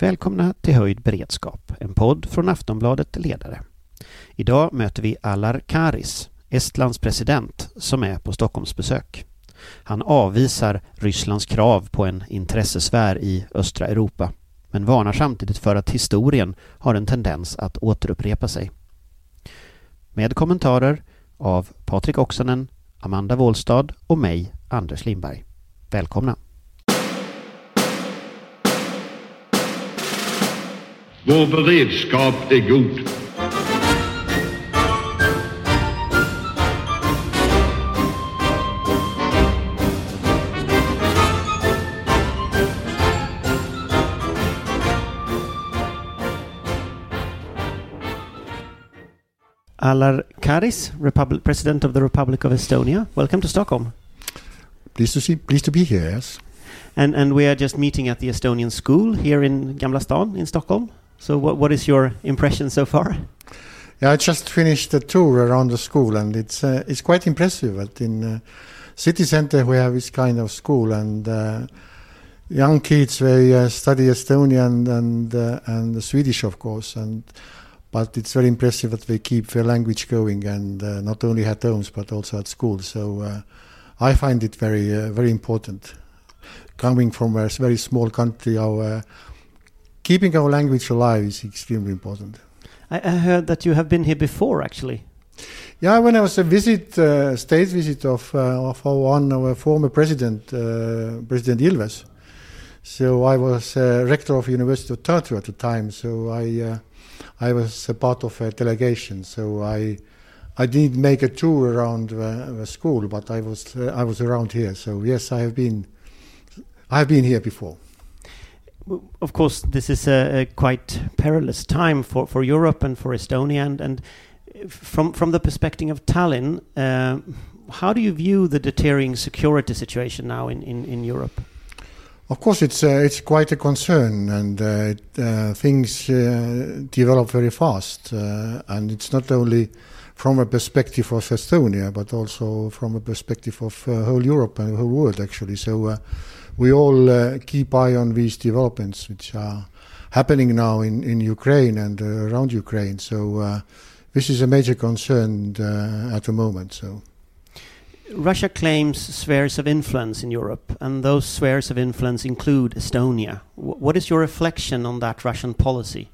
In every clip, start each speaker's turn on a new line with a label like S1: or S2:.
S1: Välkomna till Höjd beredskap, en podd från Aftonbladet Ledare. Idag möter vi Alar Karis, Estlands president, som är på Stockholmsbesök. Han avvisar Rysslands krav på en intressesfär i östra Europa, men varnar samtidigt för att historien har en tendens att återupprepa sig. Med kommentarer av Patrik Oksanen, Amanda Wåhlstad och mig, Anders Lindberg. Välkomna!
S2: Vår beredskap är god.
S1: Alar Karis, Republic, President of the Republic of Estonia. Welcome to Stockholm.
S3: Pleased to see, pleased to be here. Yes.
S1: And and we are just meeting at the Estonian school here in Gamla stan in Stockholm. So what what is your impression so far?
S3: Yeah, I just finished a tour around the school, and it's uh, it's quite impressive. That in uh, city center we have this kind of school, and uh, young kids they uh, study Estonian and uh, and Swedish, of course, and but it's very impressive that they keep their language going, and uh, not only at homes but also at school. So I find it very very important. Coming from a very small country, our keeping our language alive is extremely important.
S1: I, I heard that you have been here before, actually.
S3: Yeah, when I was a visit, uh, state visit of uh, of our one our former president, uh, President Ilves. So I was uh, rector of University of Tartu at the time. So I uh, I was a part of a delegation. So I I didn't make a tour around the, the school, but I was uh, I was around here. So yes, I have been I have been here before
S1: of course, this is a, a, quite perilous time for, for Europe and for Estonia. And, and from from the perspective of Tallinn, uh, how do you view the deteriorating security situation now in, in, in Europe?
S3: Of course, it's uh, it's quite a concern, and uh, uh, things uh, develop very fast. Uh, and it's not only from a perspective of Estonia, but also from a perspective of whole Europe and the whole world, actually. So we all uh, keep eye on these developments which are happening now in, in Ukraine and uh, around Ukraine. So uh, this is a major concern uh, at the moment. So.
S1: Russia claims spheres of influence in Europe, and those spheres of influence include Estonia. W what is your reflection on that Russian policy?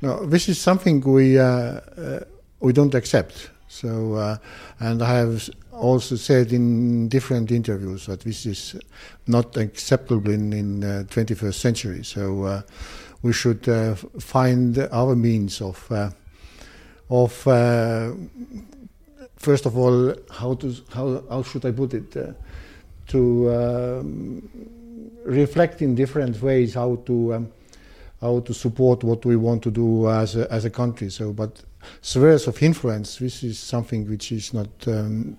S3: No, this is something we uh, uh, we don't accept. So, uh, and I have also said in different interviews that this is not acceptable in in uh, 21st century. So, uh, we should uh, find our means of uh, of uh, first of all how to how how should I put it to um, reflect in different ways how to. Um, how to support what we want to do as a, as a country. So, but spheres of influence, this is something which is not um,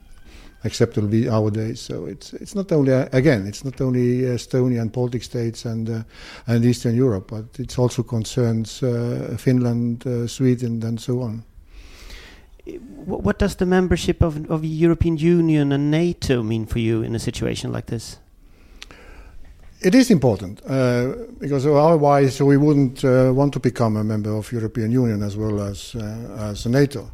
S3: acceptable nowadays. So it's it's not only again it's not only Estonia and Baltic states and uh, and Eastern Europe, but it also concerns uh, Finland, uh, Sweden, and so on.
S1: What does the membership of of the European Union and NATO mean for you in a situation like this?
S3: It is important uh, because otherwise we wouldn't uh, want to become a member of European Union as well as uh, as NATO.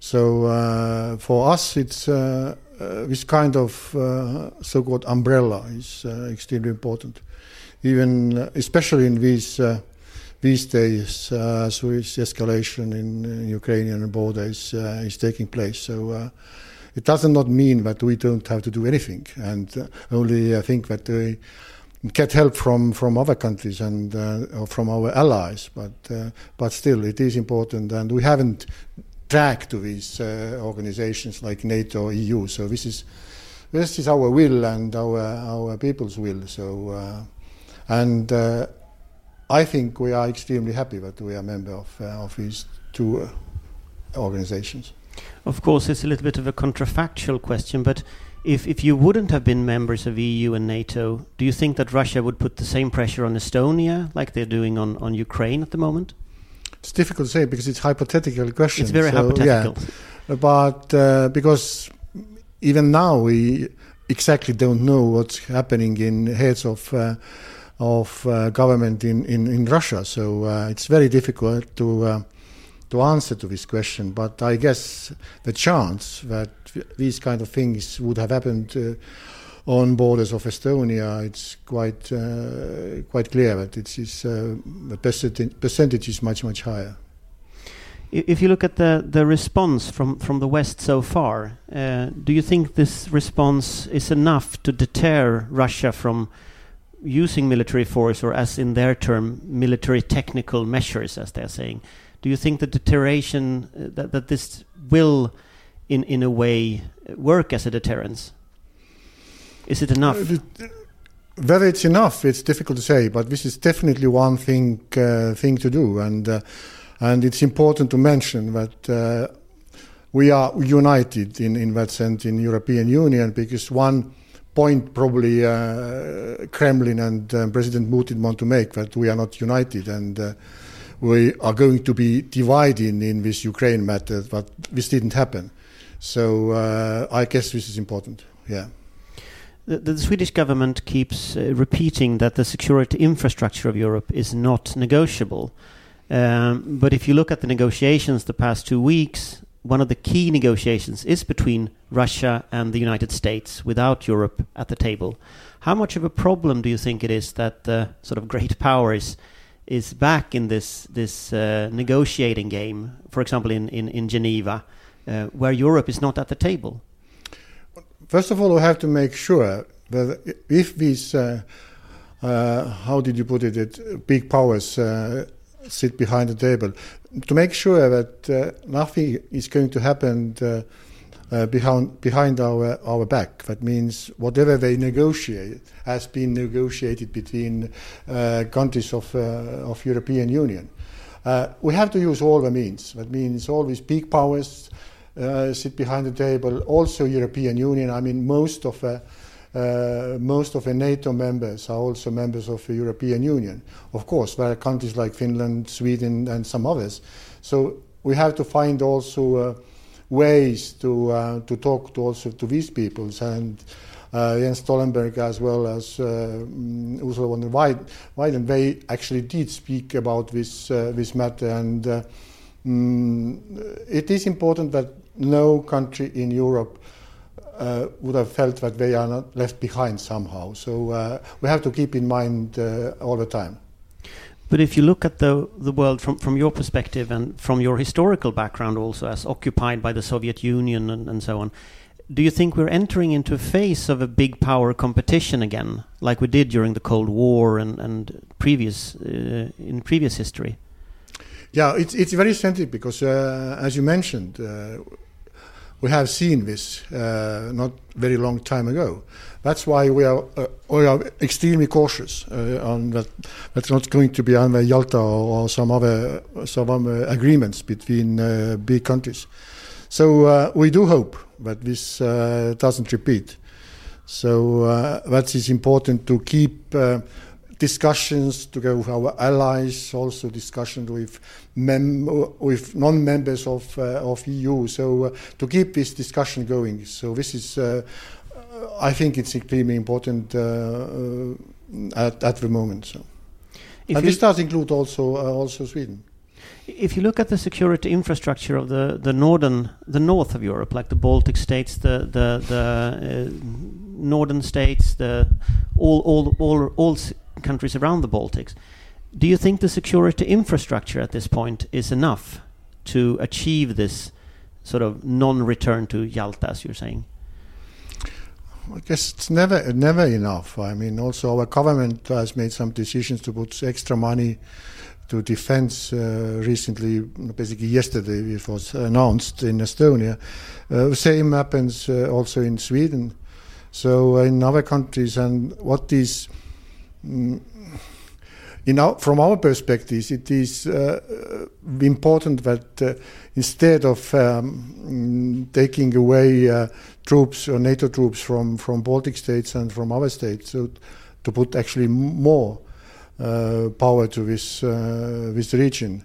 S3: So uh, for us, it's uh, uh, this kind of uh, so-called umbrella is uh, extremely important, even uh, especially in these these days as with escalation in Ukrainian border is is taking place. So. it does not mean that we don't have to do anything, and only I think that we get help from, from other countries and uh, from our allies, but uh, but still it is important, and we haven't tracked to these uh, organizations like NATO, EU. So this is this is our will and our our people's will. So uh, and uh, I think we are extremely happy that we are a member of of these two organizations.
S1: Of course, it's a little bit of a contrafactual question, but if if you wouldn't have been members of EU and NATO, do you think that Russia would put the same pressure on Estonia like they're doing on, on Ukraine at the moment?
S3: It's difficult to say because it's hypothetical question.
S1: It's very so, hypothetical.
S3: Yeah. But uh, because even now we exactly don't know what's happening in heads of uh, of uh, government in, in, in Russia. So uh, it's very difficult to uh, to answer to this question. But I guess the chance that these kind of things would have happened uh, on borders of Estonia, it's quite uh, quite clear that it is uh, the percentage, percentage is much much higher.
S1: If you look at the, the response from, from the West so far, uh, do you think this response is enough to deter Russia from using military force, or as in their term, military technical measures, as they're saying? Do you think the deterioration uh, that, that this will, in, in a way, work as a deterrence? Is it enough?
S3: Uh, whether it's enough, it's difficult to say, but this is definitely one thing uh, thing to do, and uh, and it's important to mention that uh, we are united in in that sense in European Union because one point probably uh, Kremlin and uh, President Putin want to make that we are not united and we are going to be divided in this Ukraine matter, but this didn't happen. So I guess this is important. Yeah.
S1: The, the, Swedish government keeps uh, repeating that the security infrastructure of Europe is not negotiable. Um, but if you look at the negotiations the past two weeks, one of the key negotiations is between Russia and the United States without Europe at the table. How much of a problem do you think it is that the sort of great powers is back in this this uh, negotiating game, for example, in, in, in Geneva, uh, where Europe is not at the table?
S3: First of all, we have to make sure that if these, uh, uh, how did you put it, it big powers uh, sit behind the table, to make sure that uh, nothing is going to happen uh, uh, behind behind our our back. That means whatever they negotiate has been negotiated between countries of of European Union. we have to use all the means. That means all these big powers sit behind the table. Also, European Union. I mean, most of uh, uh, most of the NATO members are also members of the European Union. Of course, there are countries like Finland, Sweden, and some others. So we have to find also uh, ways to uh, to talk to also to these peoples and. Uh, Jens Stoltenberg as well as uh, Ursula von der Leyen, they actually did speak about this this matter, and mm, it is important that no country in Europe uh, would have felt that they are not left behind somehow. So uh, we have to keep in mind uh, all the time.
S1: But if you look at the the world from from your perspective and from your historical background, also as occupied by the Soviet Union and, and so on, do you think we're entering into a phase of a big power competition again, like we did during the Cold War and and previous uh, in previous history?
S3: Yeah, it's it's very sensitive because, uh, as you mentioned, uh, we have seen this uh, not very long time ago. That's why we are uh, we are extremely cautious uh, on that. That's not going to be under Yalta or, or some other some other agreements between big countries. So we do hope that this doesn't repeat. So that is important to keep discussions together with our allies, also discussions with mem- with non-members of uh, of EU. So uh, to keep this discussion going. So this is, uh, I think, it's extremely important uh, uh, at at the moment. So, if and this does include also uh, also Sweden.
S1: If you look at the security infrastructure of the, the northern the north of Europe, like the Baltic states, the the the northern states, the all all all all countries around the Baltics. Do you think the security infrastructure at this point is enough to achieve this sort of non-return to Yalta, as you're saying?
S3: I guess it's never never enough. I mean, also our government has made some decisions to put extra money to defense uh, recently. Basically, yesterday it was announced in Estonia. Uh, same happens uh, also in Sweden. So in other countries, and what is in our, from our perspective, it is uh, important that uh, instead of um, taking away uh, troops or NATO troops from, from Baltic states and from other states, so to put actually more uh, power to this uh, this region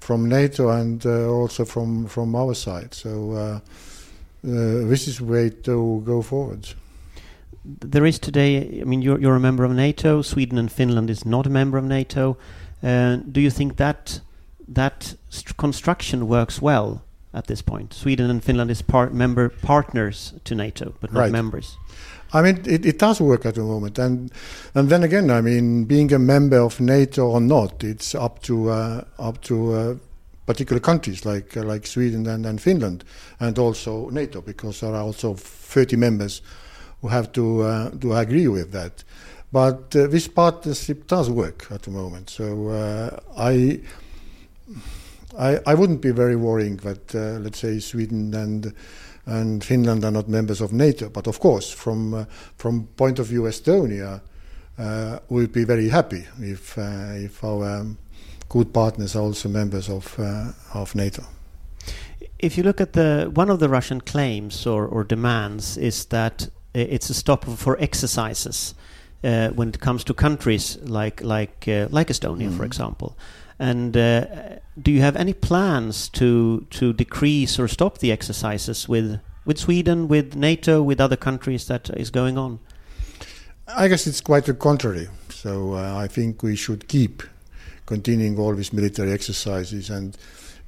S3: from NATO and uh, also from from our side. So this is the way to go forward
S1: there is today. I mean, you're you're a member of NATO. Sweden and Finland is not a member of NATO. Uh, do you think that that construction works well at this point? Sweden and Finland is part member partners to NATO, but not
S3: Right.
S1: members.
S3: I mean, it, it does work at the moment, and and then again, I mean, being a member of NATO or not, it's up to uh, up to uh, particular countries like uh, like Sweden and, and Finland, and also NATO, because there are also 30 members who have to uh, to agree with that. But uh, this partnership does work at the moment, so uh, I. I, I wouldn't be very worrying that, uh, let's say, Sweden and and Finland are not members of NATO. But of course, from uh, from point of view Estonia, uh, we'd be very happy if uh, if our um, good partners are also members of of NATO.
S1: If you look at the one of the Russian claims or, or demands is that it's a stop for exercises uh, when it comes to countries like like uh, like Estonia, for
S3: Mhm.
S1: example. And uh, do you have any plans to to decrease or stop the exercises with with Sweden, with NATO, with other countries that is going on?
S3: I guess it's quite the contrary. So uh, I think we should keep continuing all these military exercises, and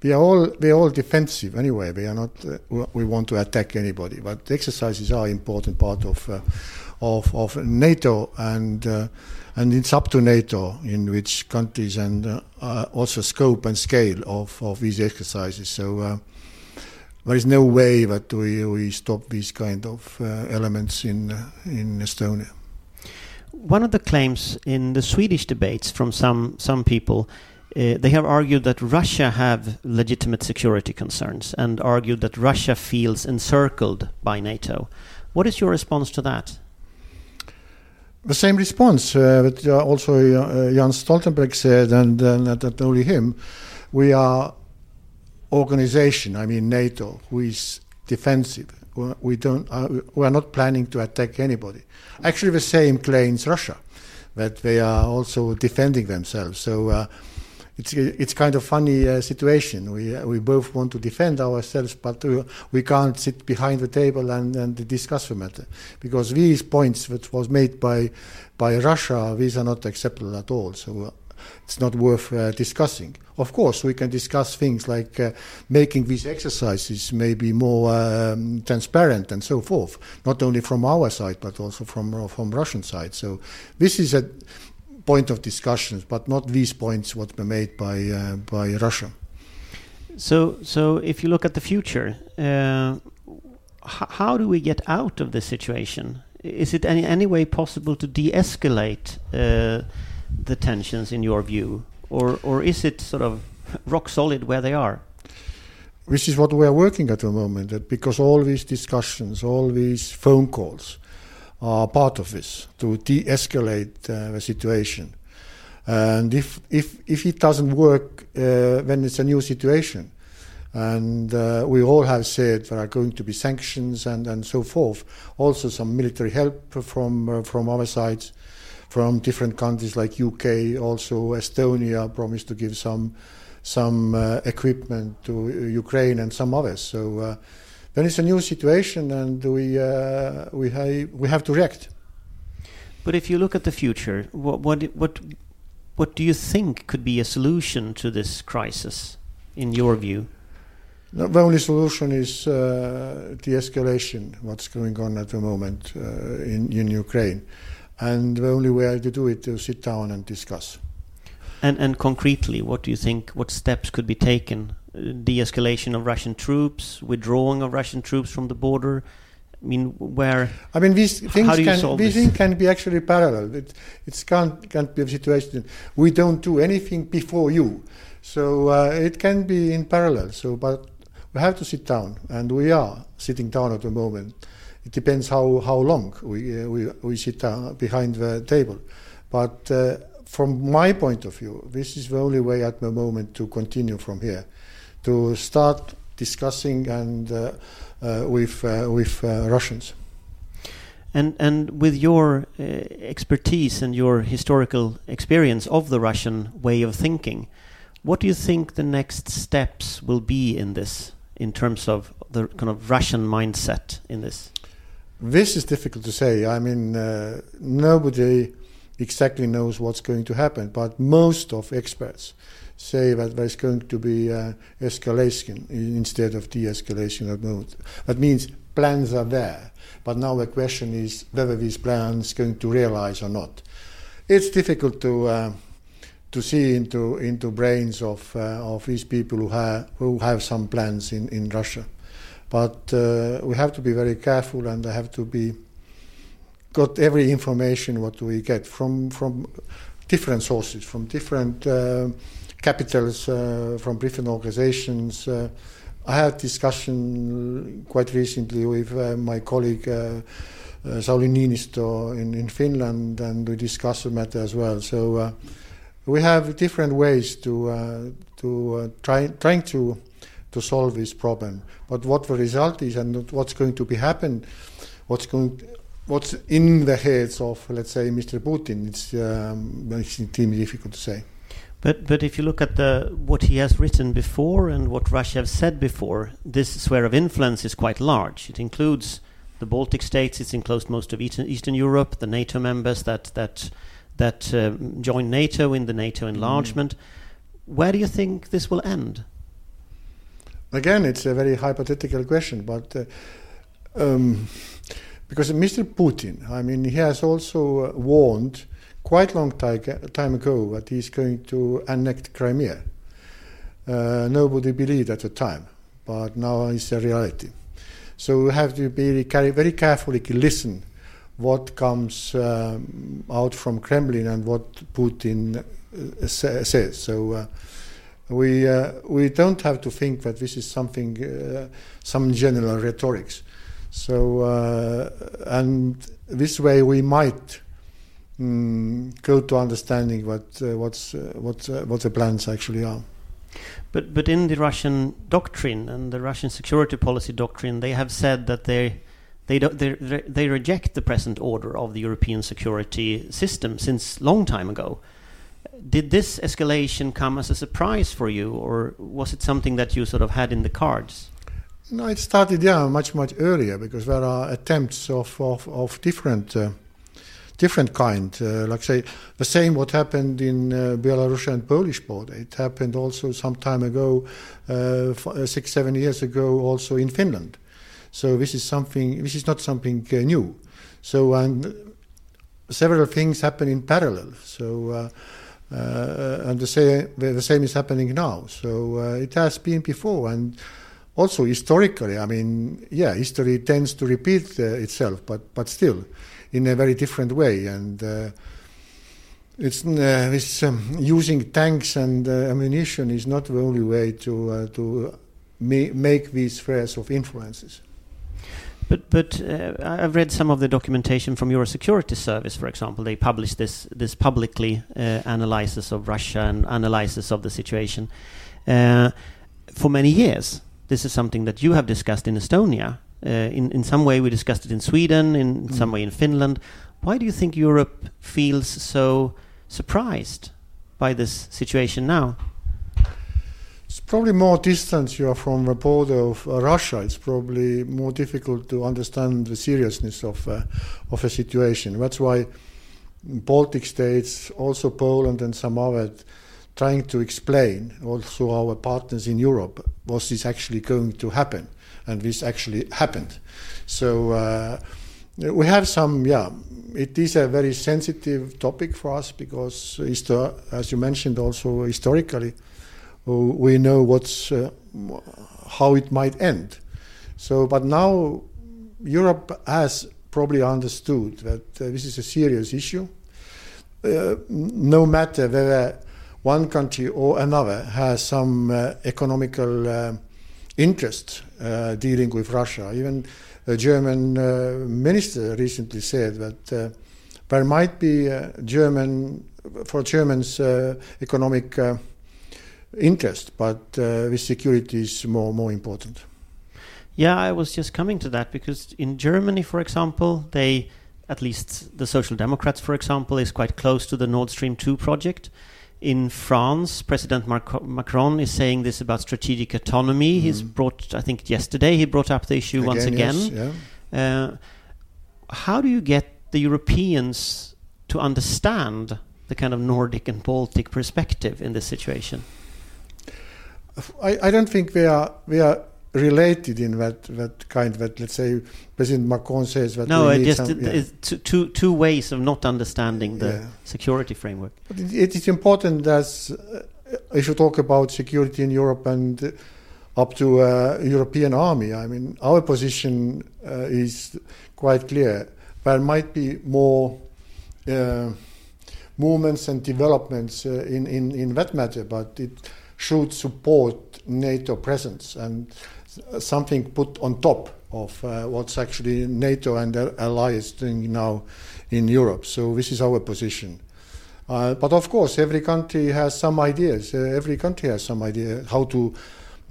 S3: we are all we are all defensive anyway. We are not uh, we- want to attack anybody, but exercises are important part of uh, of of NATO, and uh, and it's up to NATO in which countries and uh, uh, also scope and scale of of these exercises. So. Uh, there is no way that we, we stop these kind of elements in in Estonia.
S1: One of the claims in the Swedish debates from some some people, uh, they have argued that Russia have legitimate security concerns and argued that Russia feels encircled by NATO. What is your response to that?
S3: The same response uh, that uh, also uh, Jan Stoltenberg said, and uh, not, only him. We are organization, I mean NATO, who is defensive. We- don't. We are not planning to attack anybody. Actually, the same claims Russia, that they are also defending themselves. So. It's it's kind of funny uh, situation. We we both want to defend ourselves, but we can't sit behind the table and, and discuss the matter because these points that was made by by Russia, these are not acceptable at all. So uh, it's not worth uh, discussing. Of course, we can discuss things like uh, making these exercises maybe more um, transparent and so forth, not only from our side but also from from Russian side. So this is a point of discussions, but not these points what were made by uh, by Russia.
S1: So, so if you look at the future, uh, how do we get out of this situation? Is it any any way possible to de-escalate uh, the tensions in your view, or or is it sort of rock solid where they are?
S3: Which is what we are working at the moment, that because all these discussions, all these phone calls are part of this to de-escalate uh, the situation. And if if if it doesn't work, uh, then it's a new situation. And uh, we all have said there are going to be sanctions and, and so forth. Also, some military help from uh, from our sides, from different countries like UK. Also, Estonia promised to give some some uh, equipment to Ukraine and some others. So uh, then it's a new situation, and we uh, we ha- we have to react.
S1: But if you look at the future, what what what what do you think could be a solution to this crisis, in your view?
S3: No, The only solution is uh, de-escalation. What's going on at the moment uh, in in Ukraine, and the only way to do it is to sit down and discuss.
S1: And and concretely, what do you think? What steps could be taken? De-escalation of Russian troops, withdrawing of Russian troops from the border. I mean, where
S3: I mean, these things
S1: how do you
S3: can these
S1: this?
S3: things can be actually parallel. It it can't can't be a situation. We don't do anything before you, so uh, it can be in parallel. So, but we have to sit down, and we are sitting down at the moment. It depends how how long we uh, we we sit down behind the table, but. Uh, from my point of view, this is the only way at the moment to continue from here, to start discussing and uh, uh, with uh, with uh, Russians.
S1: And and with your uh, expertise and your historical experience of the Russian way of thinking, what do you think the next steps will be in this, in terms of the kind of Russian mindset in this?
S3: This is difficult to say. I mean, uh, nobody exactly knows what's going to happen, but most of experts say that there's going to be uh, escalation instead of de-escalation at moment. That means plans are there, but now the question is whether these plans going to realize or not. It's difficult to uh, to see into into brains of uh, of these people who have who have some plans in in Russia. But uh, we have to be very careful, and have to be got every information what we get from from different sources, from different uh, capitals, uh, from different organizations. Uh, I had discussion quite recently with uh, my colleague. Sauli Niinisto in, in Finland, and we discussed the matter as well. So we have different ways to to try trying to to solve this problem. But what the result is and what's going to be happen, what's going, what's in the heads of, let's say, Mr. Putin, it's, um, it's extremely difficult to say.
S1: But but if you look at the what he has written before and what Russia has said before, this sphere of influence is quite large. It includes the Baltic states. It includes most of Eastern, Eastern Europe, the NATO members that that that uh, join NATO in the NATO enlargement. Mm. Where do you think this will end?
S3: Again, it's a very hypothetical question, but uh, um, because Mr. Putin, I mean, he has also uh, warned quite long time ago that he's going to annex Crimea. Uh, nobody believed at the time, but now it's a reality. So we have to be very carefully listen what comes um, out from Kremlin and what Putin uh, says. So uh, we, uh, we don't have to think that this is something, uh, some general rhetorics. So, uh, and this way we might mm, go to understanding what, uh, what's, uh, what, uh, what the plans actually are.
S1: But, but in the Russian doctrine and the Russian security policy doctrine, they have said that they, they, they, they reject the present order of the European security system since long time ago did this escalation come as a surprise for you, or was it something that you sort of had in the cards?
S3: No, it started yeah much much earlier because there are attempts of of, of different uh, different kind. Uh, like say the same what happened in uh, Belarus and Polish border. It happened also some time ago, uh, uh, six seven years ago, also in Finland. So this is something. This is not something uh, new. So and several things happen in parallel. So uh, and the same, the same is happening now. So it has been before, and also historically. I mean, yeah, history tends to repeat itself, but but still, in a very different way. And it's, uh, it's um, using tanks and uh, ammunition is not the only way to uh, to ma- make these spheres of influences.
S1: But but uh, I've read some of the documentation from your security service, for example. They published this this publicly uh, analysis of Russia and analysis of the situation. Uh, for many years, this is something that you have discussed in Estonia. Uh, in in some way, we discussed it in Sweden. In mm. some way, in Finland. Why do you think Europe feels so surprised by this situation now?
S3: It's probably more distance you are from the border of uh, Russia. It's probably more difficult to understand the seriousness of uh, of a situation. That's why Baltic states, also Poland and some other, trying to explain also our partners in Europe was this actually going to happen, and this actually happened. So. Uh, we have some, yeah, it is a very sensitive topic for us because, as you mentioned, also historically, we know what's uh, how it might end. So, but now Europe has probably understood that uh, this is a serious issue. Uh, no matter whether one country or another has some uh, economical uh, interest uh, dealing with Russia. Even a German uh, minister recently said that uh, there might be uh, German for Germans economic interest, but uh, the security is more more important.
S1: Yeah, I was just coming to that because in Germany, for example, they at least the Social Democrats, for example, is quite close to the Nord Stream 2 project. In France, President Macron is saying this about strategic autonomy. Mm. He's brought, I think, yesterday he brought up the issue again, once again. Yes, yeah. uh,
S4: how do you get the Europeans to understand the kind of Nordic and Baltic perspective in this situation?
S3: I, I don't think we are we are related in that that kind that let's say President Macron says that
S4: no,
S3: we
S4: just
S3: some, yeah.
S4: two two ways of not understanding the
S3: Yeah.
S4: security framework.
S3: But it, it is important as uh, if you talk about security in Europe and uh, up to uh, European army. I mean, our position uh, is quite clear. There might be more uh, movements and developments uh, in, in, in that matter, but it should support NATO presence and something put on top of uh, what's actually NATO and their allies doing now in Europe. So this is our position. Uh, but of course, every country has some ideas. Uh, every country has some idea how to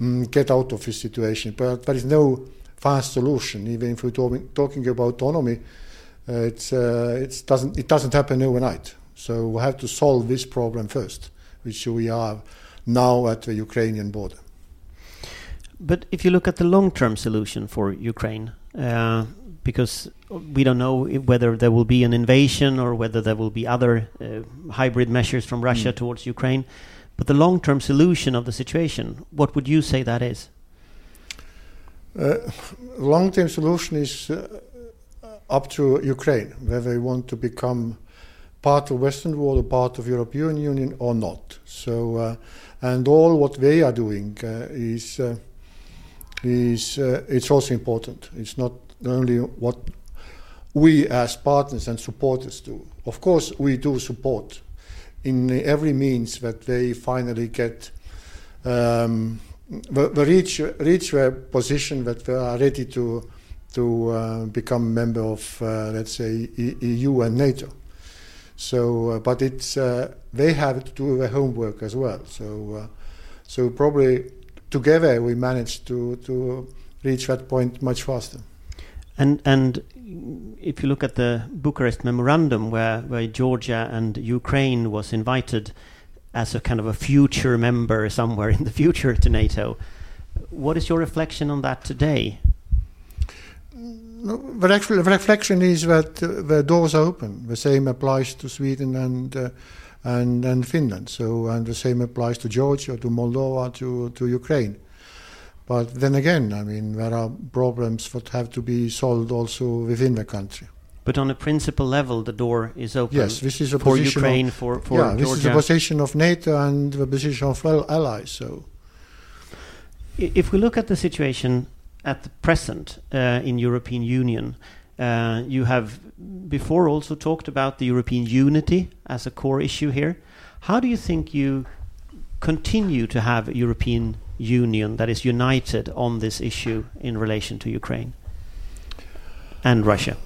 S3: mm, get out of this situation. But there is no fast solution. Even if we're talking, talking about autonomy, uh, it's, uh, it's doesn't, it doesn't happen overnight. So we have to solve this problem first, which we are now at the Ukrainian border.
S4: But if you look at the long-term solution for Ukraine, uh, because we don't know whether there will be an invasion or whether there will be other uh, hybrid measures from Russia
S3: Mm.
S4: towards Ukraine, but the long-term solution of the situation, what would you say that is?
S3: Uh, long-term solution is uh, up to Ukraine, whether they want to become part of Western world or part of European Union or not. So, uh, and all what they are doing uh, is uh, is uh, it's also important. It's not only what we as partners and supporters do. Of course, we do support in every means that they finally get um, the, the reach reach their position that they are ready to to uh, become member of uh, let's say E- EU and NATO. So, uh, but it's uh, they have to do their homework as well. So, uh, so probably together we managed to to reach that point much faster.
S4: And and if you look at the Bucharest memorandum, where where Georgia and Ukraine was invited as a kind of a future member somewhere in the future to NATO, what is your reflection on that today?
S3: No, the, actual, the reflection is that uh, the doors are open. The same applies to Sweden and uh, and and Finland. So and the same applies to Georgia, to Moldova, to to Ukraine. But then again, I mean, there are problems that have to be solved also within the country.
S4: But on a principal level, the door is open
S3: Yes, this is a
S4: for
S3: position of-
S4: Ukraine, for for
S3: yeah, this is the position of NATO and the position of al- allies. So
S4: If we look at the situation at the present uh, in European Union, uh, you have before also talked about the European unity as a core issue here. How do you think you continue to have a European Union that is united on this issue in relation to Ukraine and Russia?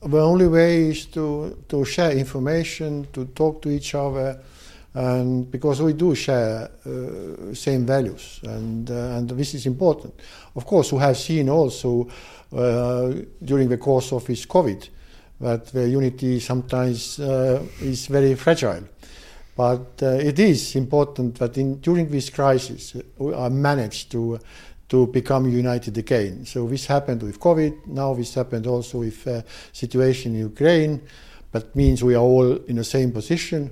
S3: the only way is to to share information, to talk to each other, and because we do share uh, same values, and uh, and this is important. Of course, we have seen also uh, during the course of this COVID that the unity sometimes uh, is very fragile. But uh, it is important that in, during this crisis uh, we are managed to to become united again. So this happened with COVID. Now this happened also with situation in Ukraine. That means we are all in the same position.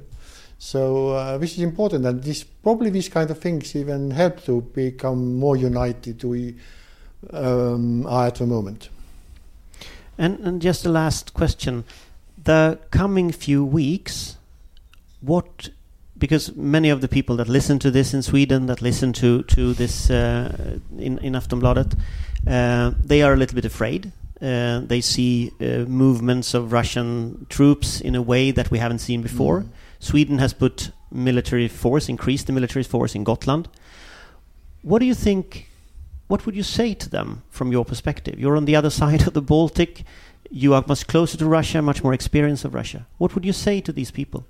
S3: So uh, this is important, and this probably these kind of things even help to become more united. We um, are at the moment.
S4: And, and just a last question: the coming few weeks, what? Because many of the people that listen to this in Sweden, that listen to to this uh, in in Aftonbladet, uh, they are a little bit afraid. Uh, they see uh, movements of Russian troops in a way that we haven't seen before.
S3: Mm.
S4: Sweden has put military force, increased the military force in Gotland. What do you think? What would you say to them from your perspective? You're on the other side of the Baltic. You are much closer to Russia, much more experience of Russia. What would you say to these people?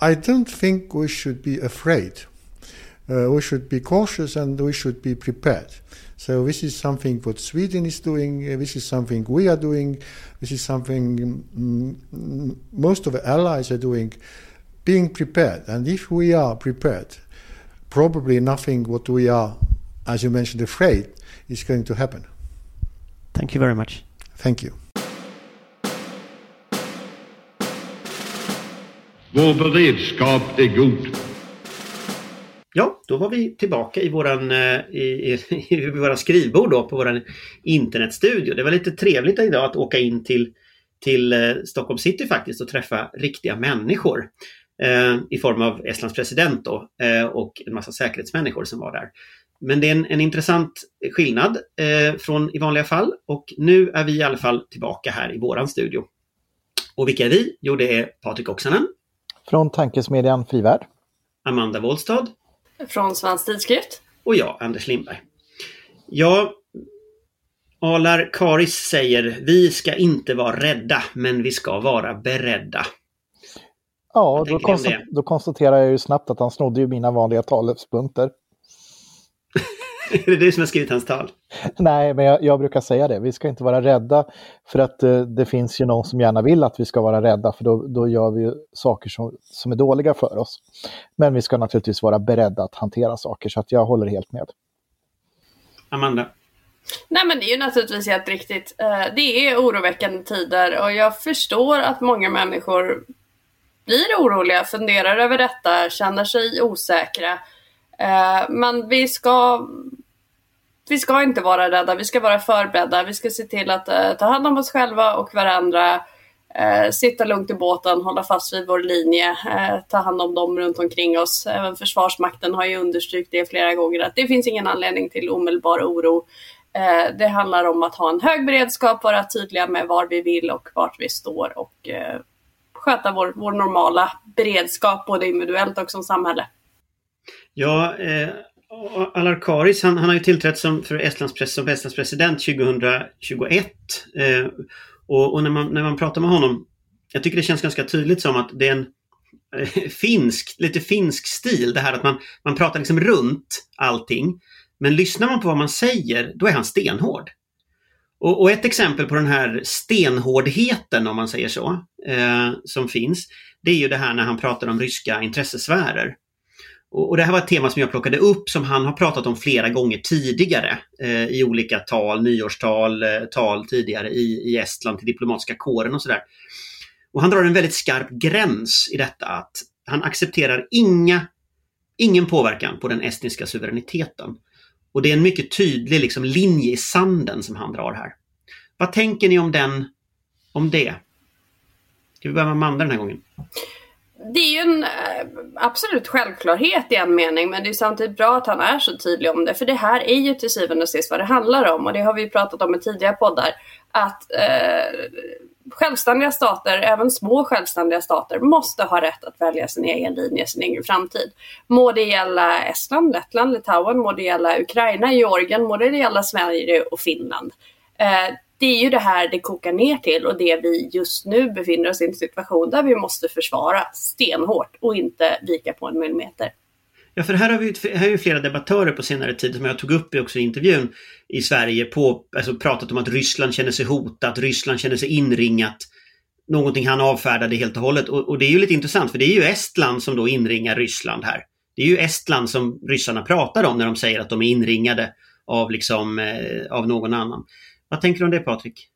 S3: I don't think we should be afraid. Uh, we should be cautious and we should be prepared. So this is something what Sweden is doing. uh, This is something we are doing. This is something mm, mm, most of the allies are doing. Being prepared, and if we are prepared, probably nothing what we are, as you mentioned, afraid is going to happen.
S4: Thank you very much.
S3: Thank you.
S2: Vår beredskap är god.
S1: Ja, då var vi tillbaka i våran, eh, i, i, i våra skrivbord då på våran internetstudio. Det var lite trevligt idag att åka in till, till eh, Stockholm city faktiskt och träffa riktiga människor. Eh, I form av Estlands president då eh, och en massa säkerhetsmänniskor som var där. Men det är en, en intressant skillnad eh, från i vanliga fall och nu är vi i alla fall tillbaka här i våran studio. Och vilka är vi? Jo, det är Patrik Oksanen.
S5: Från tankesmedjan Frivärd.
S1: Amanda Wollstad.
S6: Från Svensk Tidskrift.
S1: Och jag, Anders Lindberg. Ja, Alar Karis säger vi ska inte vara rädda, men vi ska vara beredda.
S5: Ja, då, konst då konstaterar jag ju snabbt att han snodde ju mina vanliga talspunkter.
S1: är det du som har skrivit hans tal?
S5: Nej, men jag, jag, brukar säga det. Vi ska inte vara rädda för att uh, det finns ju någon som gärna vill att vi ska vara rädda för då, då gör vi saker som, som är dåliga för oss. Men vi ska naturligtvis vara beredda att hantera saker så att jag håller helt med.
S1: Amanda?
S6: Nej men det är ju naturligtvis helt riktigt. Uh, det är oroväckande tider och jag förstår att många människor blir oroliga, funderar över detta, känner sig osäkra. Eh, men vi ska, vi ska inte vara rädda, vi ska vara förberedda. Vi ska se till att eh, ta hand om oss själva och varandra. Eh, sitta lugnt i båten, hålla fast vid vår linje, ta hand om dem runt omkring oss. Även Försvarsmakten har ju understrukit det flera gånger att det finns ingen anledning till omedelbar oro. det handlar om att ha en hög beredskap, vara tydliga med var vi vill och vart vi står och sköta vår, vår normala beredskap både individuellt och som samhälle.
S1: Ja, eh, Alarkaris han, han har ju tillträtt som, för Estlands, pres, som Estlands president 2021. Eh, och, och när, man, när man pratar med honom, jag tycker det känns ganska tydligt som att det är en eh, finsk, lite finsk stil det här att man, man pratar liksom runt allting. Men lyssnar man på vad man säger, då är han stenhård. Och, och ett exempel på den här stenhårdheten, om man säger så, eh, som finns, det är ju det här när han pratar om ryska intressesfärer. Och, och, det här var ett tema som jag plockade upp som han har pratat om flera gånger tidigare eh, i olika tal, nyårstal, eh, tal tidigare i, i Estland till diplomatiska kåren och sådär. Och han drar en väldigt skarp gräns i detta att han accepterar inga, ingen påverkan på den estniska suveräniteten. Och det är en mycket tydlig liksom, linje i sanden som han drar här. Vad tänker ni om den, om det? Ska vi börja med Amanda den här gången?
S6: Det är ju en eh, absolut självklarhet i en mening men det är samtidigt bra att han är så tydlig om det för det här är ju till syvende och sist vad det handlar om och det har vi pratat om i tidigare poddar. Att eh, självständiga stater, även små självständiga stater, måste ha rätt att välja sin egen linje, sin egen framtid. Må det gälla Estland, Lettland, Litauen, må det gälla Ukraina, Georgien, må det gälla Sverige och Finland. Eh, det är ju det här det kokar ner till och det vi just nu befinner oss i en situation där vi måste försvara stenhårt och inte vika på en millimeter.
S1: Ja, för här har vi här har ju flera debattörer på senare tid som jag tog upp också i intervjun i Sverige på, alltså pratat om att Ryssland känner sig hotat, Ryssland känner sig inringat. Någonting han avfärdade helt och hållet och, och det är ju lite intressant för det är ju Estland som då inringar Ryssland här. Det är ju Estland som ryssarna pratar om när de säger att de är inringade av liksom eh, av någon annan. Vad tänker du om det Patrik?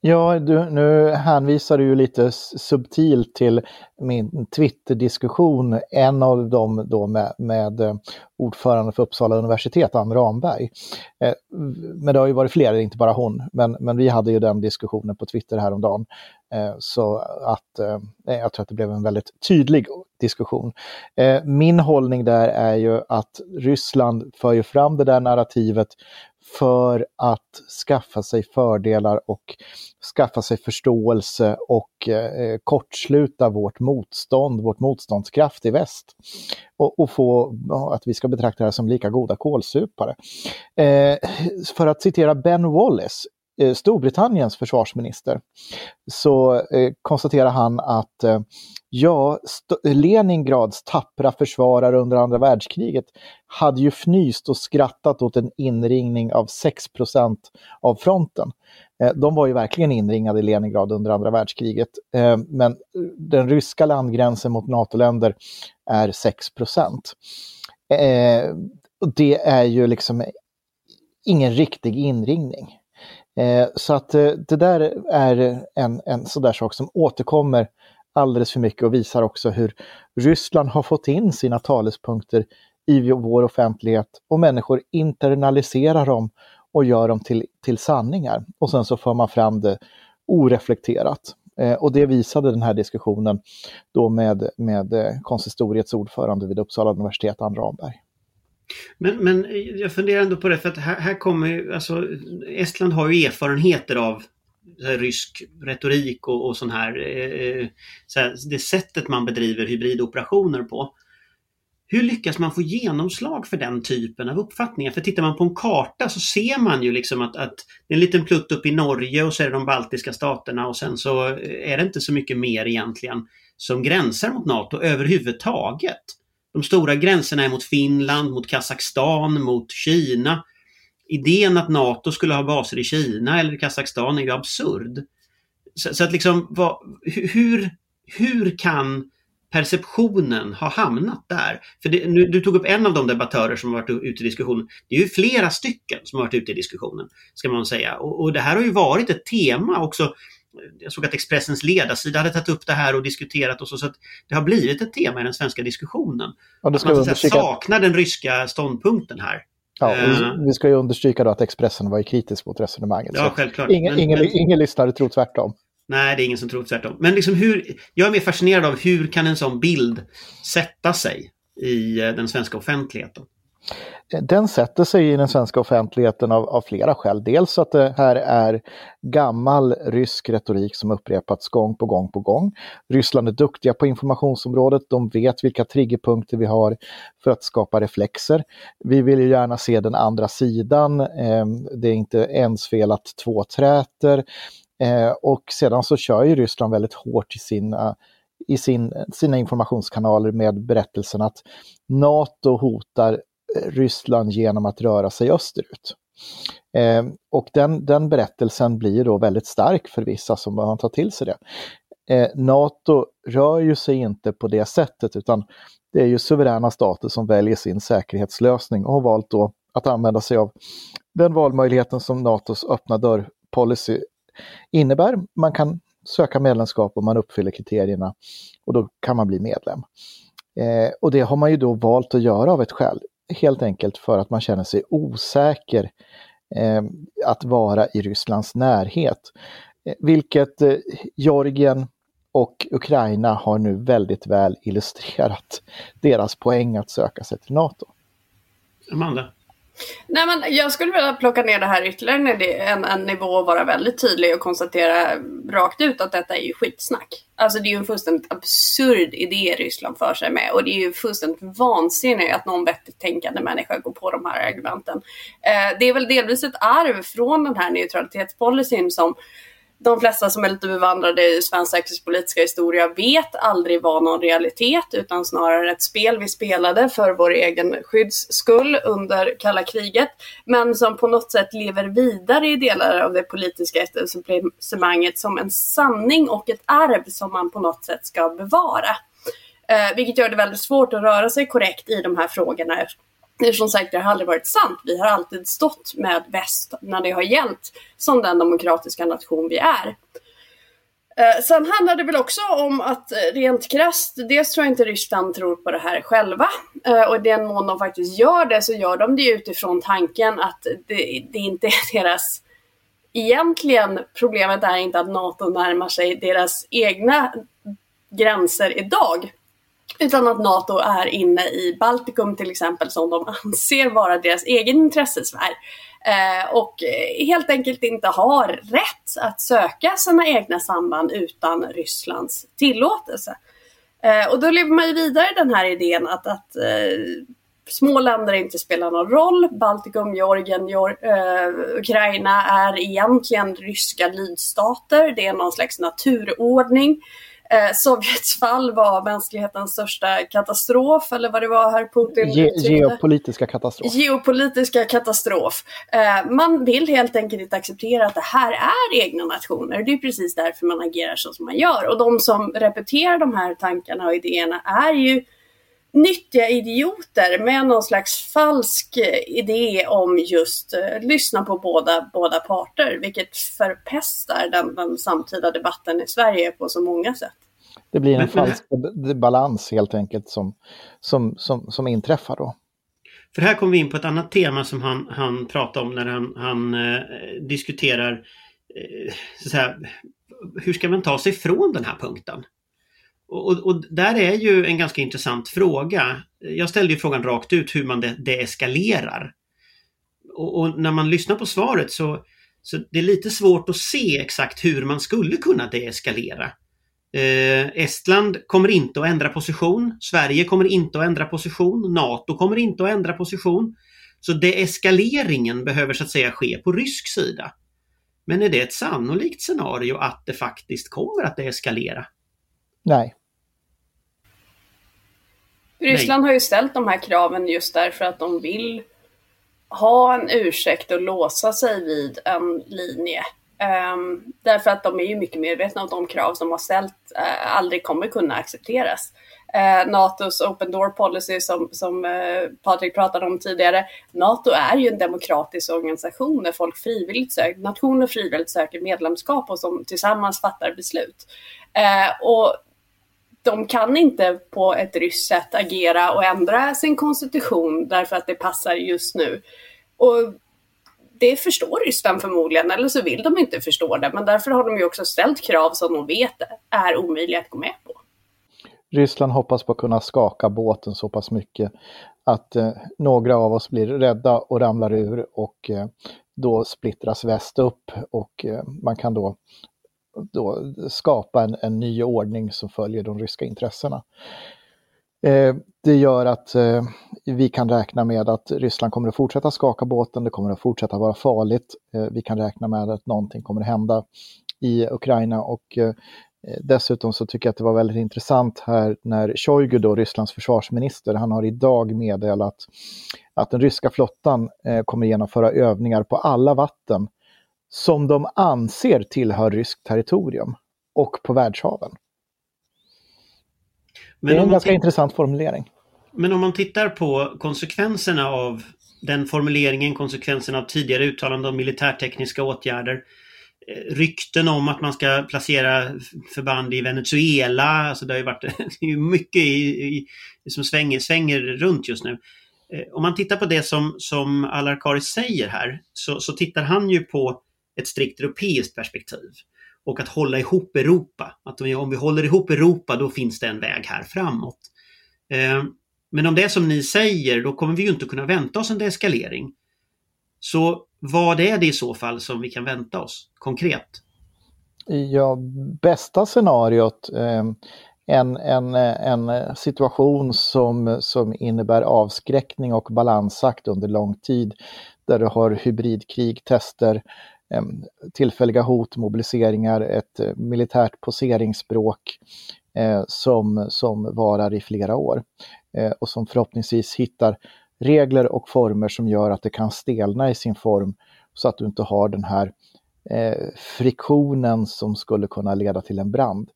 S5: Ja, du, nu hänvisar du ju lite subtilt till min Twitter-diskussion, en av dem då med, med eh, ordförande för Uppsala universitet, Ann Ramberg. Eh, men det har ju varit fler, inte bara hon, men, men vi hade ju den diskussionen på Twitter häromdagen. Eh, så att eh, jag tror att det blev en väldigt tydlig diskussion. Eh, min hållning där är ju att Ryssland för ju fram det där narrativet för att skaffa sig fördelar och skaffa sig förståelse och eh, kortsluta vårt motstånd, vårt motståndskraft i väst. Och, och få att vi ska betrakta det här som lika goda kålsupare. Eh, för att citera Ben Wallace, Eh, Storbritanniens försvarsminister, så eh, konstaterar han att eh, Ja, Leningrads tappra försvarare under andra världskriget hade ju fnyst och skrattat åt en inringning av 6% av fronten. Eh, de var ju verkligen inringade i Leningrad under andra världskriget, eh, men eh, den ryska landgränsen mot NATO-länder är 6 eh, Det är ju liksom ingen riktig inringning. Eh, så att eh, det där är en, en sådär sak som återkommer alldeles för mycket och visar också hur Ryssland har fått in sina talespunkter i vår offentlighet och människor internaliserar dem och gör dem till, till sanningar. Och sen så för man fram det oreflekterat. Eh, och det visade den här diskussionen då med, med eh, konsistoriets ordförande vid Uppsala universitet, Ann Ramberg.
S1: Men, men jag funderar ändå på det för att här, här kommer ju, alltså Estland har ju erfarenheter av här, rysk retorik och, och sån här, eh, eh, så här, det sättet man bedriver hybridoperationer på. Hur lyckas man få genomslag för den typen av uppfattningar? För tittar man på en karta så ser man ju liksom att, att det är en liten plutt upp i Norge och så är det de baltiska staterna och sen så är det inte så mycket mer egentligen som gränsar mot NATO överhuvudtaget. De stora gränserna är mot Finland, mot Kazakstan, mot Kina. Idén att NATO skulle ha baser i Kina eller Kazakstan är ju absurd. Så, så att liksom, vad, hur, hur kan perceptionen ha hamnat där? För det, nu, du tog upp en av de debattörer som har varit ute i diskussionen. Det är ju flera stycken som har varit ute i diskussionen, ska man säga. Och, och det här har ju varit ett tema också jag såg att Expressens ledarsida hade tagit upp det här och diskuterat och så, så att det har blivit ett tema i den svenska diskussionen. Ja, att man så saknar den ryska ståndpunkten här.
S5: Ja, uh, vi ska ju understryka då att Expressen var kritisk mot resonemanget.
S1: Ja, självklart.
S5: Ingen, men, ingen, men, ingen lyssnare tror tvärtom.
S1: Nej, det är ingen som tror tvärtom. Men liksom hur, jag är mer fascinerad av hur kan en sån bild sätta sig i eh, den svenska offentligheten?
S5: Den sätter sig i den svenska offentligheten av, av, flera skäl. Dels att det här är gammal rysk retorik som upprepats gång på gång på gång. Ryssland är duktiga på informationsområdet, de vet vilka triggerpunkter vi har för att skapa reflexer. Vi vill ju gärna se den andra sidan, ehm, det är inte ens fel att två träter. Ehm, och sedan så kör ju Ryssland väldigt hårt i sina eh, i sin, sina informationskanaler med berättelsen att NATO hotar Eh, Ryssland genom att röra sig österut. Eh, och den, den berättelsen blir då väldigt stark för vissa som man tar till sig det. Eh, Nato rör ju sig inte på det sättet utan det är ju suveräna stater som väljer sin säkerhetslösning och har valt då att använda sig av den valmöjligheten som Natos öppna dörr-policy innebär. Man kan söka medlemskap om man uppfyller kriterierna och då kan man bli medlem. Eh, och det har man ju då valt att göra av ett skäl helt enkelt för att man känner sig osäker eh, att vara i Rysslands närhet. Eh, vilket eh, Georgien och Ukraina har nu väldigt väl illustrerat deras poäng att söka sig till NATO.
S1: Amanda?
S6: Nej, men jag skulle vilja plocka ner det här ytterligare en, en nivå och vara väldigt tydlig och konstatera rakt ut att detta är ju skitsnack. Alltså det är ju en fullständigt absurd idé Ryssland för sig med och det är ju fullständigt vansinnigt att någon vettigt tänkande människa går på de här argumenten. Eh, det är väl delvis ett arv från den här neutralitetspolicyn som de flesta som är lite bevandrade i svensk säkerhetspolitiska historia vet aldrig var någon realitet utan snarare ett spel vi spelade för vår egen skydds skull under kalla kriget. Men som på något sätt lever vidare i delar av det politiska etablissemanget som en sanning och ett arv som man på något sätt ska bevara. Eh, vilket gör det väldigt svårt att röra sig korrekt i de här frågorna det som sagt, det har aldrig varit sant. Vi har alltid stått med väst när det har gällt som den demokratiska nation vi är. Eh, sen handlar det väl också om att eh, rent krasst, dels tror jag inte Ryssland tror på det här själva. Eh, och i den mån de faktiskt gör det så gör de det utifrån tanken att det, det inte är deras Egentligen problemet är inte att NATO närmar sig deras egna gränser idag. Utan att NATO är inne i Baltikum till exempel som de anser vara deras egen intressesfär. Eh, och helt enkelt inte har rätt att söka sina egna samband utan Rysslands tillåtelse. Eh, och då lever man ju vidare den här idén att, att eh, små länder inte spelar någon roll. Baltikum, Georgien, Georg, eh, Ukraina är egentligen ryska lydstater. Det är någon slags naturordning. Eh, Sovjets fall var mänsklighetens största katastrof, eller vad det var här Putin
S5: Ge Geopolitiska katastrof.
S6: Geopolitiska katastrof. Eh, man vill helt enkelt inte acceptera att det här är egna nationer. Det är precis därför man agerar så som man gör. Och de som repeterar de här tankarna och idéerna är ju nyttiga idioter med någon slags falsk idé om just uh, lyssna på båda, båda parter, vilket förpestar den, den samtida debatten i Sverige på så många sätt.
S5: Det blir en men, falsk men... balans helt enkelt som, som, som, som inträffar då.
S1: För här kommer vi in på ett annat tema som han, han pratar om när han, han eh, diskuterar eh, så här, hur ska man ta sig från den här punkten? Och, och, där är ju en ganska intressant fråga. Jag ställde ju frågan rakt ut hur man de deeskalerar. Och, och, när man lyssnar på svaret så, så det är lite svårt att se exakt hur man skulle kunna deeskalera. Eh, Estland kommer inte att ändra position. Sverige kommer inte att ändra position. NATO kommer inte att ändra position. Så deeskaleringen behöver så att säga ske på rysk sida. Men är det ett sannolikt scenario att det faktiskt kommer att deeskalera?
S5: Nej.
S6: Ryssland har ju ställt de här kraven just därför att de vill ha en ursäkt och låsa sig vid en linje. Um, därför att de är ju mycket medvetna om de krav som har ställt uh, eh, aldrig kommer kunna accepteras. Uh, NATOs open door policy som, som uh, Patrik pratade om tidigare. NATO är ju en demokratisk organisation där folk frivilligt söker, nationer frivilligt söker medlemskap och som tillsammans fattar beslut. och de kan inte på ett ryskt sätt agera och ändra sin konstitution därför att det passar just nu. Och det förstår Ryssland förmodligen, eller så vill de inte förstå det. Men därför har de ju också ställt krav som de vet är omöjliga att gå med på.
S5: Ryssland hoppas på att kunna skaka båten så pass mycket att eh, några av oss blir rädda och ramlar ur och eh, då splittras väst upp och eh, man kan då då skapa en, en ny ordning som följer de ryska intressena. Eh, det gör att eh, vi kan räkna med att Ryssland kommer att fortsätta skaka båten, det kommer att fortsätta vara farligt. Eh, vi kan räkna med att någonting kommer att hända i Ukraina och eh, dessutom så tycker jag att det var väldigt intressant här när Shoigu, då, Rysslands försvarsminister, han har idag meddelat att den ryska flottan eh, kommer genomföra övningar på alla vatten som de anser tillhör ryskt territorium och på världshaven. Men det är en ganska intressant formulering.
S1: Men om man tittar på konsekvenserna av den formuleringen, konsekvenserna av tidigare uttalanden om militärtekniska åtgärder, eh, rykten om att man ska placera förband i Venezuela, alltså det har ju varit det är mycket i, i, som svänger, svänger runt just nu. Eh, om man tittar på det som, som Alarkaris säger här så, så tittar han ju på ett strikt europeiskt perspektiv. Och att hålla ihop Europa. Att om vi håller ihop Europa då finns det en väg här framåt. Eh, men om det är som ni säger då kommer vi ju inte kunna vänta oss en deeskalering. Så vad är det i så fall som vi kan vänta oss konkret?
S5: Ja, bästa scenariot eh, en, en, en situation som, som innebär avskräckning och balansakt under lång tid där du har hybridkrig, tester, tillfälliga hot, mobiliseringar, ett eh, militärt poseringsspråk eh, som, som varar i flera år eh, och som förhoppningsvis hittar regler och former som gör att det kan stelna i sin form så att du inte har den här friktionen som skulle kunna leda till en brand.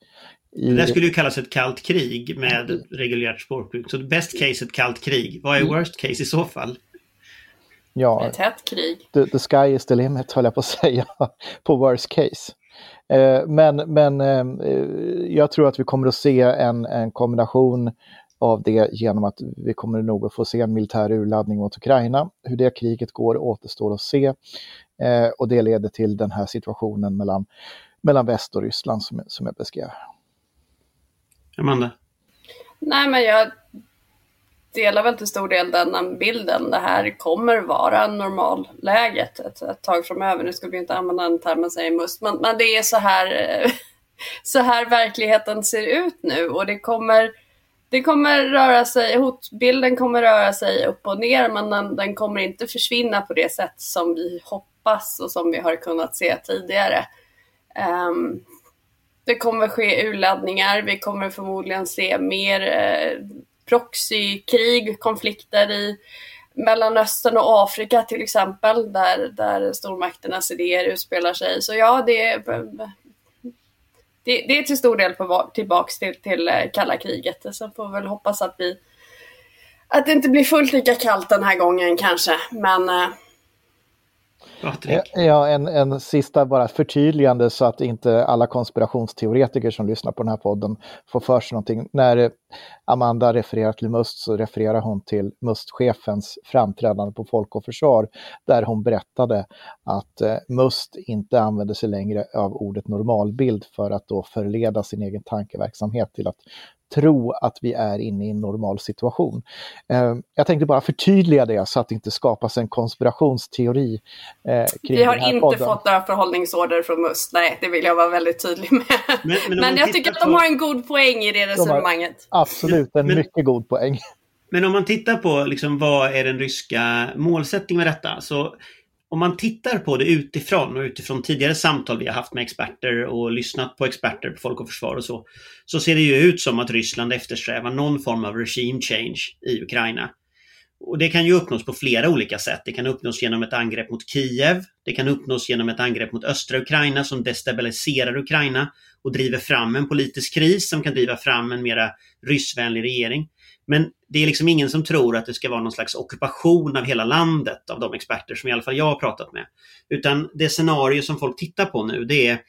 S1: I... Det där skulle ju kallas ett kallt krig med reguljärt språkbruk. Så best case ett kallt krig. Vad är worst case i så fall?
S5: Ja,
S6: ett hett krig.
S5: The, the sky is the limit höll jag på att säga, på worst case. Eh, men men eh, jag tror att vi kommer att se en, en kombination av det genom att vi kommer nog att få se en militär urladdning mot Ukraina. Hur det kriget går återstår att se. Eh, och det leder till den här situationen mellan, mellan väst och Ryssland som, som jag beskrev.
S1: Amanda?
S6: Nej, men jag delar väl till stor del den bilden. Det här kommer vara normalläget ett, ett tag framöver. Nu ska vi inte använda den termen säger must, men, men det är så här, så här verkligheten ser ut nu och det kommer det kommer röra sig, hotbilden kommer röra sig upp och ner men den, den kommer inte försvinna på det sätt som vi hoppas och som vi har kunnat se tidigare. Um, det kommer ske urladdningar, vi kommer förmodligen se mer eh, proxykrig, konflikter i Mellanöstern och Afrika till exempel, där, där stormakternas idéer utspelar sig. Så ja, det, det, det är till stor del på, tillbaks till, till eh, kalla kriget. Sen får vi väl hoppas att vi att det inte blir fullt lika kallt den här gången kanske. Men eh,
S1: Eh,
S5: ja, en, en sista bara förtydligande så att inte alla konspirationsteoretiker som lyssnar på den här podden får för sig någonting. När Amanda refererar till Must så refererar hon till Must-chefens framträdande på Folk och Försvar där hon berättade att eh, Must inte använder sig längre av ordet normalbild för att då förleda sin egen tankeverksamhet till att tro att vi är inne i en normal situation. Eh, jag tänkte bara förtydliga det så att det inte skapas en konspirationsteori eh, kring
S6: vi har inte
S5: podden.
S6: fått några förhållningsorder från MUST. Nej, det vill jag vara väldigt tydlig med.
S1: Men- men
S6: Men, jag tycker att
S1: på-
S6: de har en god poäng i det resonemanget.
S5: Absolut, en
S1: Men-
S5: mycket god poäng.
S1: Men om man tittar på liksom, vad är den ryska målsättningen med detta? Så om man tittar på det utifrån och utifrån tidigare samtal vi har haft med experter och lyssnat på experter på Folk och Försvar och så. Så ser det ju ut som att Ryssland eftersträvar någon form av regime change i Ukraina. Och det kan ju uppnås på flera olika sätt. Det kan uppnås genom ett angrepp mot Kiev. Det kan uppnås genom ett angrepp mot östra Ukraina som destabiliserar Ukraina och driver fram en politisk kris som kan driva fram en mera ryssvänlig regering. Men det är liksom ingen som tror att det ska vara någon slags ockupation av hela landet av de experter som i alla fall jag har pratat med. Utan det scenario som folk tittar på nu det är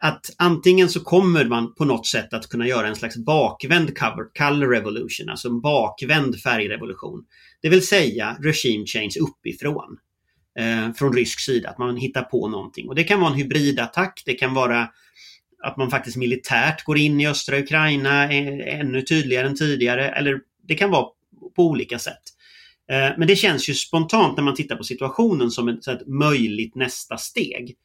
S1: att antingen så kommer man på något sätt att kunna göra en slags bakvänd cover, color revolution, alltså en bakvänd färgrevolution. Det vill säga regime change uppifrån. Eh, från rysk sida, att man hittar på någonting. Och det kan vara en hybridattack, det kan vara att man faktiskt militärt går in i östra Ukraina eh, ännu tydligare än tidigare. Eller det kan vara på olika sätt. Eh, men det känns ju spontant när man tittar på situationen som ett, ett möjligt nästa steg.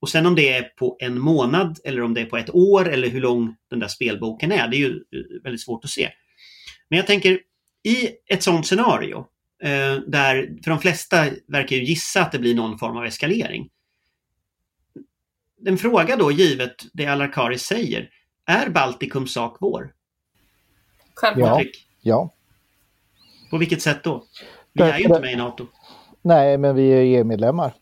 S1: Och sen om det är på en månad eller om det är på ett år eller hur lång den där spelboken är, det är ju eh, väldigt svårt att se. Men jag tänker i ett sådant scenario, där för de flesta verkar ju gissa att det blir någon form av eskalering. En fråga då, givet det Alarkari säger, är Baltikums sak vår?
S6: Självklart.
S5: Ja. Ja,
S1: På vilket sätt då? Vi är ju inte med i NATO.
S5: nej, men vi är EU-medlemmar.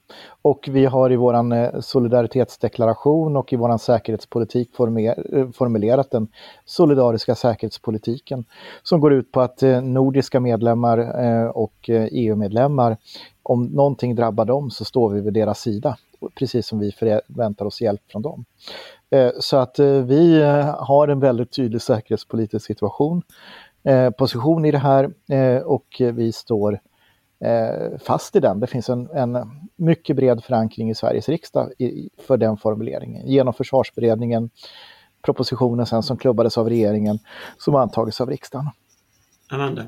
S5: Och vi har i vår eh, solidaritetsdeklaration och i vår säkerhetspolitik eh, formulerat den solidariska säkerhetspolitiken som går ut på att eh, nordiska medlemmar och EU-medlemmar, om någonting drabbar dem så står vi vid deras sida, precis som vi förväntar oss hjälp från dem. Eh, så att eh, vi eh, har en väldigt tydlig säkerhetspolitisk situation, position i det här och vi står fast i den. Det finns en, en mycket bred förankring i Sveriges riksdag i, för den formuleringen. Genom försvarsberedningen, propositionen sen som klubbades av regeringen, som antagits av riksdagen.
S1: Amanda?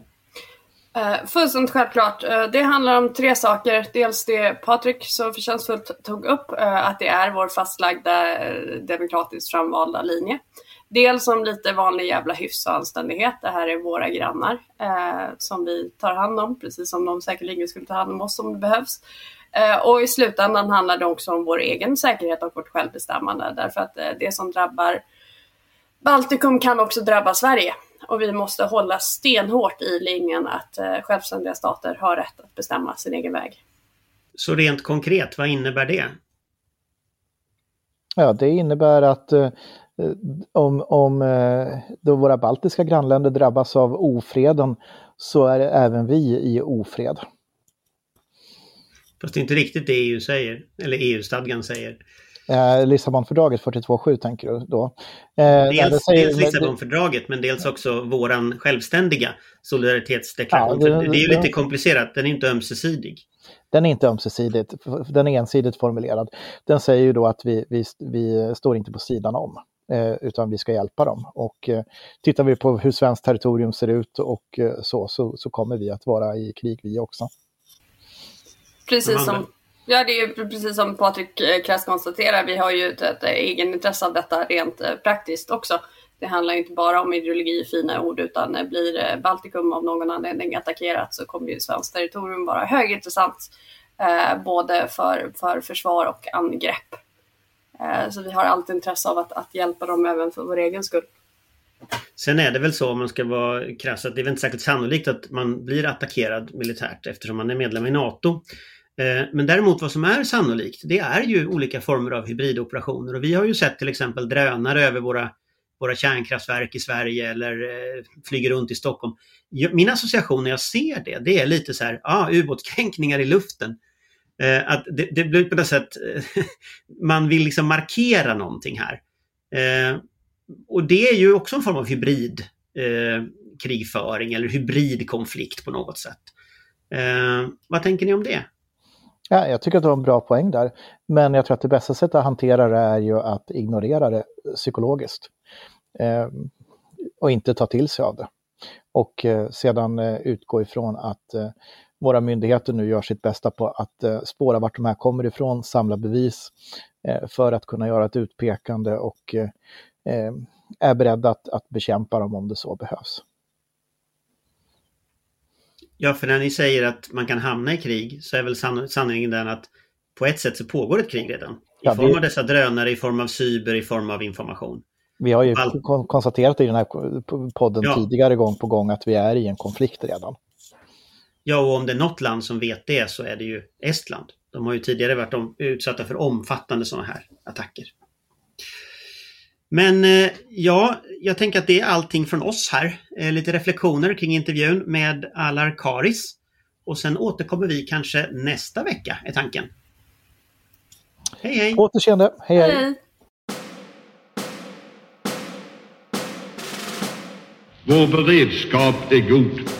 S6: Uh, fullständigt självklart. Uh, det handlar om tre saker. Dels det Patrik så förtjänstfullt tog upp, uh, att det är vår fastlagda demokratiskt framvalda linje. Dels om lite vanlig jävla hyfs och anständighet. Det här är våra grannar som vi tar hand om, precis som de säkerligen skulle ta hand om oss om det behövs. Och i slutändan handlar det också om vår egen säkerhet och vårt självbestämmande. Därför att det som drabbar Baltikum kan också drabba Sverige. Och vi måste hålla stenhårt i linjen att eh, självständiga stater har rätt att bestämma sin egen väg.
S1: Så rent konkret, vad innebär det?
S5: Ja, det innebär att eh, om, om eh, då våra baltiska grannländer drabbas av ofreden så är även vi i ofred.
S1: Fast det är inte riktigt det EU säger, eller EU-stadgan säger.
S5: Eh, Lissabonfördraget 42.7 tänker du då? Eh,
S1: Dels,
S5: säger-
S1: dels Lissabonfördraget men dels också våran självständiga solidaritetsdeklaration.
S5: Ja, det-
S1: det är ju lite komplicerat, den är inte ömsesidig.
S5: Den är inte ömsesidigt, den är ensidigt formulerad. Den säger ju då att vi, vi, vi står inte på sidan om, eh, utan vi ska hjälpa dem. Och eh, tittar vi på hur svenskt territorium ser ut och eh, så, så, så kommer vi att vara i krig vi också.
S6: Precis som, ja, det är ju precis som Patrik eh, konstaterar, vi har ju ett, ett egenintresse av detta rent eh, praktiskt också. Det handlar inte bara om ideologi, i fina ord, utan eh, blir eh, Baltikum av någon anledning attackerat så kommer ju svenskt territorium vara högintressant eh, både för, för försvar och angrepp. Eh, så vi har allt intresse av att, att hjälpa dem även för vår egen skull.
S1: Sen är det väl så om man ska vara krass att det är väl inte särskilt sannolikt att man blir attackerad militärt eftersom man är medlem i NATO. Eh, men däremot vad som är sannolikt det är ju olika former av hybridoperationer och vi har ju sett till exempel drönare över våra våra kärnkraftverk i Sverige eller eh, flyger runt i Stockholm. Min association när jag ser det, det är lite så här, ah, ubåtskränkningar i luften. Eh, att det, det, blir på något sätt, eh, man vill liksom markera någonting här. Eh, och det är ju också en form av hybrid eh, krigföring eller hybridkonflikt på något sätt. Eh, vad tänker ni om det?
S5: Ja, jag tycker att det var en bra poäng där. Men jag tror att det bästa sättet att hantera det är ju att ignorera det psykologiskt. Eh, och inte ta till sig av det. Och eh, sedan eh, utgå ifrån att eh, våra myndigheter nu gör sitt bästa på att eh, spåra vart de här kommer ifrån, samla bevis eh, för att kunna göra ett utpekande och eh, ehm, är beredda att, att bekämpa dem om det så behövs.
S1: Ja, för när ni säger att man kan hamna i krig så är väl san sanningen den att på ett sätt så pågår ett krig redan. I ja, form av dessa drönare, i form av cyber, i form av information.
S5: Vi har ju All... konstaterat i den här podden ja. tidigare gång på gång att vi är i en konflikt redan.
S1: Ja, och om det är något land som vet det så är det ju Estland. De har ju tidigare varit utsatta för omfattande sådana här attacker. Men eh, ja, jag tänker att det är allting från oss här. Eh, lite reflektioner kring intervjun med Alar Karis. Och sen återkommer vi kanske nästa vecka, är tanken. Hej hej!
S5: Återseende! Hej hej! hej.
S2: Vår beredskap är god.